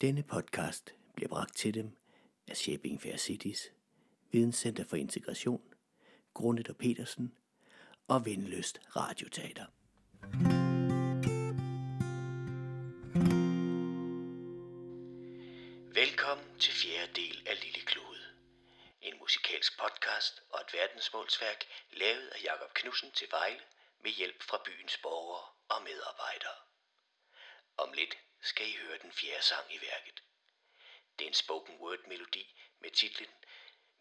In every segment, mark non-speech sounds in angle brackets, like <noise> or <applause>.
Denne podcast bliver bragt til dem af Shaping Fair Cities, Videnscenter for Integration, Grundet og Petersen og Vindløst Radioteater. Velkommen til fjerde del af Lille Klode. En musikalsk podcast og et verdensmålsværk lavet af Jakob Knudsen til Vejle med hjælp fra byens borgere og medarbejdere. Om lidt skal I høre den fjerde sang i værket. Det er en spoken word melodi med titlen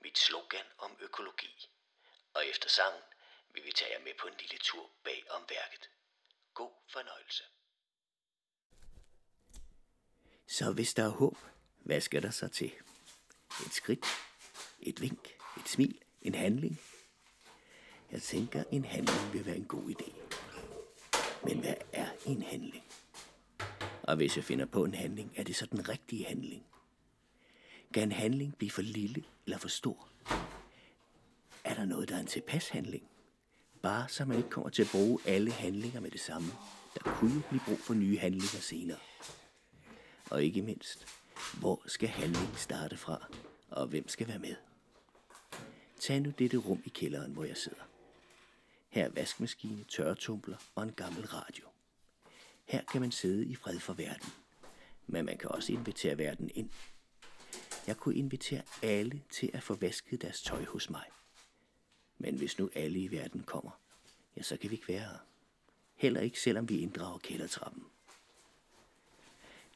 Mit slogan om økologi. Og efter sangen vil vi tage jer med på en lille tur bag om værket. God fornøjelse. Så hvis der er håb, hvad skal der så til? Et skridt, et vink, et smil, en handling. Jeg tænker, en handling vil være en god idé. Men hvad er en handling? Og hvis jeg finder på en handling, er det så den rigtige handling? Kan en handling blive for lille eller for stor? Er der noget, der er en tilpas handling? Bare så man ikke kommer til at bruge alle handlinger med det samme. Der kunne blive brug for nye handlinger senere. Og ikke mindst, hvor skal handlingen starte fra, og hvem skal være med? Tag nu dette rum i kælderen, hvor jeg sidder. Her er vaskemaskine, tørretumbler og en gammel radio. Her kan man sidde i fred for verden. Men man kan også invitere verden ind. Jeg kunne invitere alle til at få vasket deres tøj hos mig. Men hvis nu alle i verden kommer, ja, så kan vi ikke være her. Heller ikke selvom vi inddrager kældertrappen.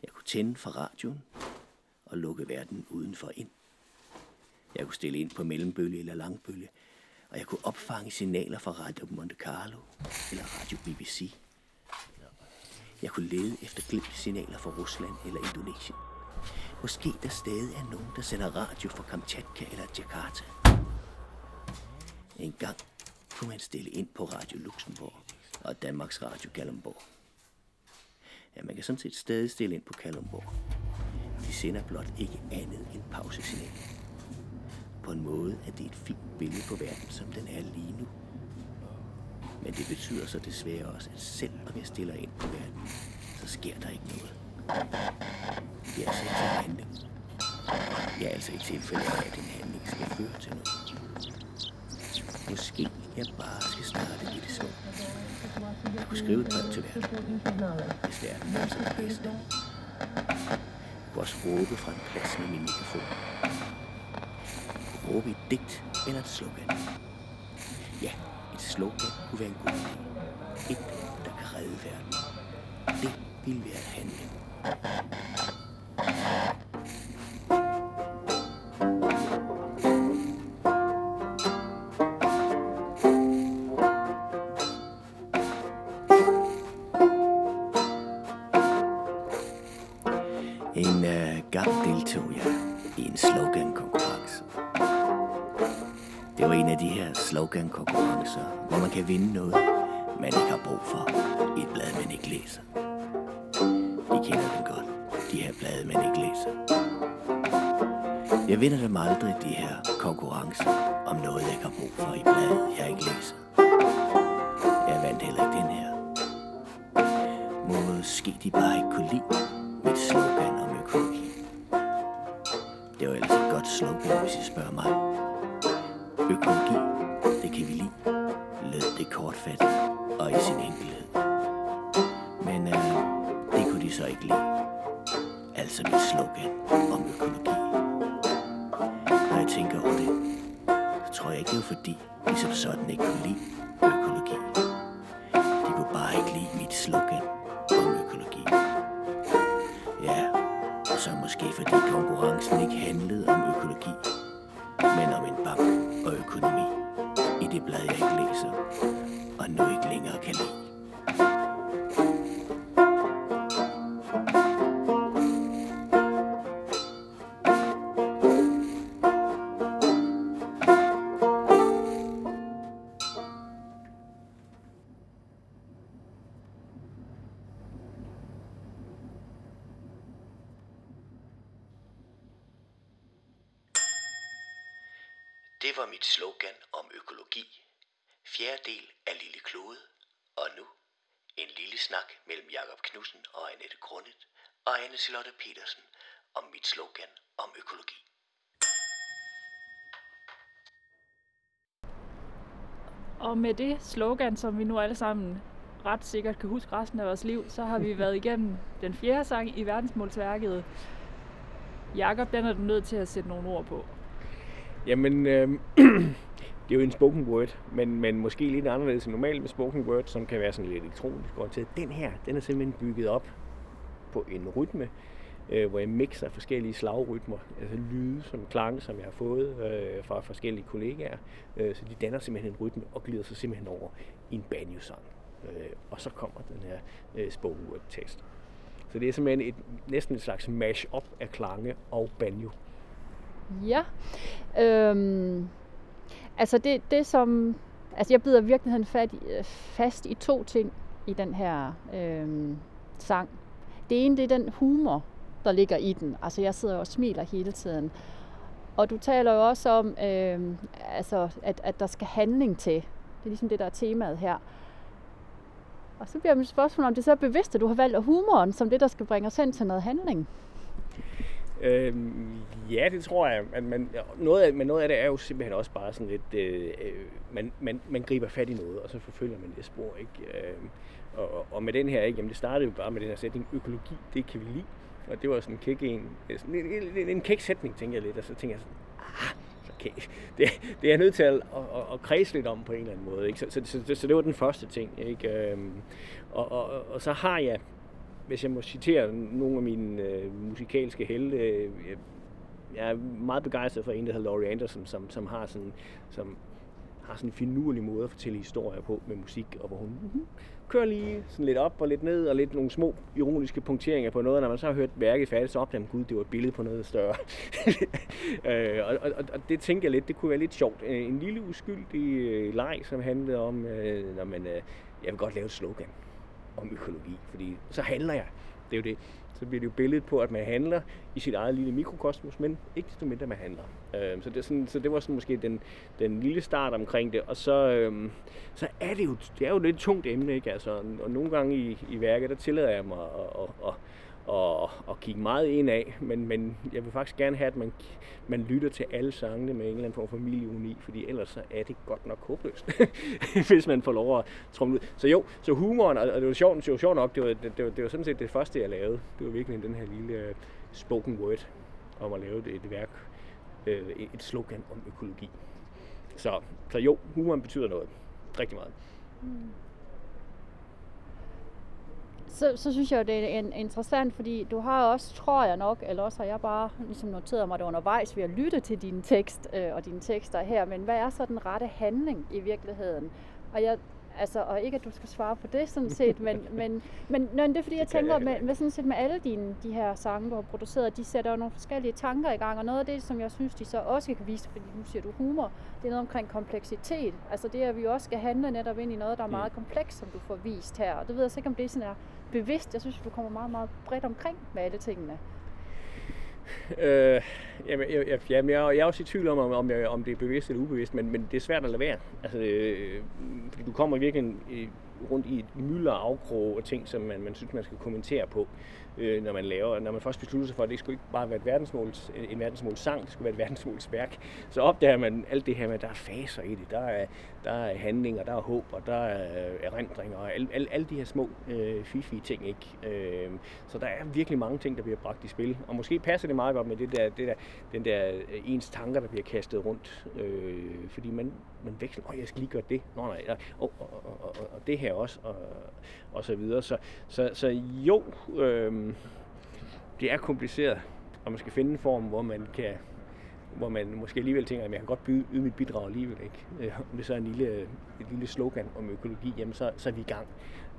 Jeg kunne tænde for radioen og lukke verden udenfor ind. Jeg kunne stille ind på mellembølge eller langbølge, og jeg kunne opfange signaler fra Radio Monte Carlo eller Radio BBC. Jeg kunne lede efter glimtsignaler fra Rusland eller Indonesien. Måske der stadig er nogen, der sender radio fra Kamchatka eller Jakarta. En gang kunne man stille ind på Radio Luxembourg og Danmarks Radio Kalundborg. Ja, man kan sådan set stadig stille ind på Kalundborg. De sender blot ikke andet end pausesignal. På en måde er det et fint billede på verden, som den er lige nu. Men det betyder så desværre også, at selv om jeg stiller ind på verden, så sker der ikke noget. Det er altså ikke en handling. Jeg er altså i tilfælde af, at en handling skal føre til noget. Måske jeg bare skal starte i det små. Jeg kunne skrive et brev til verden, hvis verden er så det bedste. Jeg kunne også råbe fra en plads med min mikrofon. Jeg kunne råbe et digt eller et slogan. Ja, et slogan kunne være en god idé. Et, der kan redde verden. Det ville være han. Det var en af de her slogan-konkurrencer, hvor man kan vinde noget, man ikke har brug for i et blad, man ikke læser. I kender dem godt, de her blade, man ikke læser. Jeg vinder dem aldrig, de her konkurrencer, om noget, jeg ikke har brug for i bladet, jeg ikke læser. Så ikke lide. Altså mit slogan om økologi. Når jeg tænker over det, så tror jeg ikke, det var fordi, de som sådan ikke kunne lide økologi. De kunne bare ikke lide mit slogan om økologi. Ja, og så måske fordi konkurrencen ikke handlede om økologi, men om en bank og økonomi i det blad, jeg ikke læser, og nu ikke længere kan lide. Det var mit slogan om økologi. Fjerde del af Lille Klode. Og nu en lille snak mellem Jakob Knudsen og Annette Grundet og Anne Charlotte Petersen om mit slogan om økologi. Og med det slogan, som vi nu alle sammen ret sikkert kan huske resten af vores liv, så har vi været igennem den fjerde sang i verdensmålsværket. Jakob, den er du nødt til at sætte nogle ord på. Jamen, øh, <clears throat> det er jo en spoken word, men, men måske lidt anderledes end normalt med spoken word, som kan være sådan lidt elektronisk orienteret. Den her, den er simpelthen bygget op på en rytme, øh, hvor jeg mixer forskellige slagrytmer, altså lyde som klange, som jeg har fået øh, fra forskellige kollegaer. Øh, så de danner simpelthen en rytme og glider sig simpelthen over i en banjo-sang. Øh, og så kommer den her øh, spoken word tekst. Så det er simpelthen et, næsten et slags mash-up af klange og banjo. Ja. Øhm, altså det, det som... Altså jeg bider virkeligheden fat i, øh, fast i to ting i den her øhm, sang. Det ene, det er den humor, der ligger i den. Altså jeg sidder og smiler hele tiden. Og du taler jo også om, øhm, altså, at, at der skal handling til. Det er ligesom det, der er temaet her. Og så bliver mit spørgsmål, om det så er bevidst, at du har valgt humoren som det, der skal bringe os hen til noget handling. Øhm, ja, det tror jeg. At man, noget af, men noget af det er jo simpelthen også bare sådan lidt, øh, øh, man, man, man griber fat i noget, og så forfølger man det spor. Ikke? Øh, og, og med den her, ikke? Jamen, det startede jo bare med den her sætning, økologi, det kan vi lide. Og det var sådan en kæk en, øh, sådan en, en, en kæk sætning, tænker jeg lidt, og så tænker jeg sådan, ah, okay, <laughs> det, det er jeg nødt til at, at, at, at kredse lidt om på en eller anden måde. Ikke? Så, så, så, så det var den første ting. Ikke? Øhm, og, og, og så har jeg, hvis jeg må citere nogle af mine øh, musikalske helte, øh, jeg er meget begejstret for en, der hedder Laurie Anderson, som, som har sådan, som har sådan en finurlig måde at fortælle historier på med musik, og hvor hun mm-hmm, kører lige sådan lidt op og lidt ned, og lidt nogle små ironiske punkteringer på noget, når man så har hørt værket færdigt, så opdager man, gud, det var et billede på noget større. <laughs> øh, og, og, og, det tænker jeg lidt, det kunne være lidt sjovt. Øh, en lille uskyldig øh, leg, som handlede om, øh, når man, øh, jeg vil godt lave et slogan om økologi, fordi så handler jeg. Det er jo det så bliver det jo billedet på, at man handler i sit eget lille mikrokosmos, men ikke desto mindre, man handler. Øh, så, det er sådan, så det var sådan måske den, den lille start omkring det. Og så, øh, så er det jo, det er jo lidt tungt emne, ikke? Altså, og nogle gange i, i værket, der tillader jeg mig at, at, at og, og kigge meget ind af, men, men jeg vil faktisk gerne have, at man, man lytter til alle sangene med en eller anden form for familieuni, fordi ellers så er det godt nok håbløst, <laughs> hvis man får lov at trumle ud. Så jo, så humoren, og det var sjovt, det var sjovt nok, det var, det, det, var, det var sådan set det første, jeg lavede. Det var virkelig den her lille øh, spoken word om at lave et, et værk, øh, et slogan om økologi. Så, så jo, humoren betyder noget. Rigtig meget. Mm så, så synes jeg, det er interessant, fordi du har også, tror jeg nok, eller også har jeg bare ligesom noteret mig det undervejs ved at lytte til din tekst øh, og dine tekster her, men hvad er så den rette handling i virkeligheden? Og jeg, altså, og ikke at du skal svare på det sådan set, men, <laughs> men, men, men det er fordi, jeg tænker, med, med, sådan set med alle dine, de her sange, du har produceret, de sætter jo nogle forskellige tanker i gang, og noget af det, som jeg synes, de så også kan vise, fordi nu siger du humor, det er noget omkring kompleksitet. Altså det, at vi også skal handle netop ind i noget, der er meget mm. komplekst, som du får vist her, og det ved jeg ikke, om det sådan er bevidst. Jeg synes, du kommer meget, meget bredt omkring med alle tingene. Øh, jamen, jeg, jeg, jeg, jeg, jeg er også i tvivl om, om, jeg, om det er bevidst eller ubevidst, men, men det er svært at lade være. Altså, øh, fordi du kommer virkelig rundt i et mylder afkrog og ting, som man, man synes, man skal kommentere på øh, når man laver, når man først beslutter sig for, at det skulle ikke bare være et verdensmåls, øh, en verdensmålssang, det skulle være et verdensmålsværk, så opdager man alt det her med, at der er faser i det, der er, der er handlinger, der er håb, og der er øh, erindringer, og alle, alle, al de her små øh, fifi ting, ikke? Øh, så der er virkelig mange ting, der bliver bragt i spil, og måske passer det meget godt med det der, det der, den der øh, ens tanker, der bliver kastet rundt, øh, fordi man, man veksler, åh, jeg skal lige gøre det, nå nej, og, og, og, og, og det her også, og, og så videre. Så, så, så jo, øh, det er kompliceret, og man skal finde en form, hvor man kan hvor man måske alligevel tænker, at jeg kan godt byde, yde mit bidrag alligevel. Ikke? Øh, om det så er en lille, et lille slogan om økologi, jamen så, så er vi i gang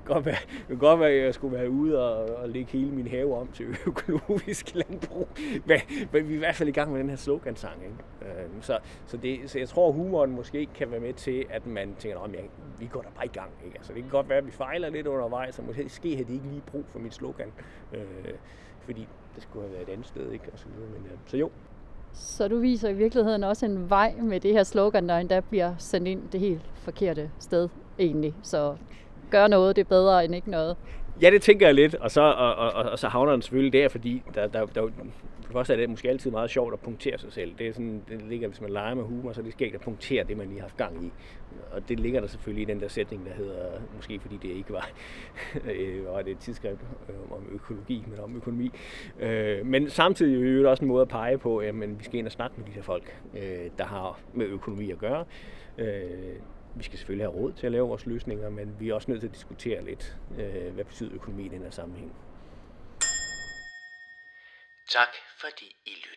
godt være, det kunne godt være, at jeg skulle være ude og, og lægge hele min have om til <laughs> økologisk landbrug. Men, men vi er i hvert fald i gang med den her slogan-sang. Ikke? Øh, så, så, det, så jeg tror, at humoren måske kan være med til, at man tænker, at vi går da bare i gang. Ikke? Altså, det kan godt være, at vi fejler lidt undervejs, og måske havde de ikke lige brug for mit slogan. Øh, fordi det skulle have været et andet sted. Ikke? Og så, videre. Men, øh, så jo, så du viser i virkeligheden også en vej med det her slogan, der endda bliver sendt ind det helt forkerte sted egentlig. Så gøre noget, det er bedre end ikke noget. Ja, det tænker jeg lidt, og så, og, og, og, og så havner den selvfølgelig der, fordi der, der, der, for det første er det måske altid meget sjovt at punktere sig selv. Det er sådan, det ligger, hvis man leger med humor, så er det skægt at punktere det, man lige har haft gang i. Og det ligger der selvfølgelig i den der sætning, der hedder, måske fordi det ikke var, <laughs> øh, var det et tidsskrift øh, om økologi, men om økonomi. Øh, men samtidig er det også en måde at pege på, at vi skal ind og snakke med de her folk, øh, der har med økonomi at gøre. Øh, vi skal selvfølgelig have råd til at lave vores løsninger, men vi er også nødt til at diskutere lidt, øh, hvad betyder økonomien i den her sammenhæng. Tak fordi I lyttede.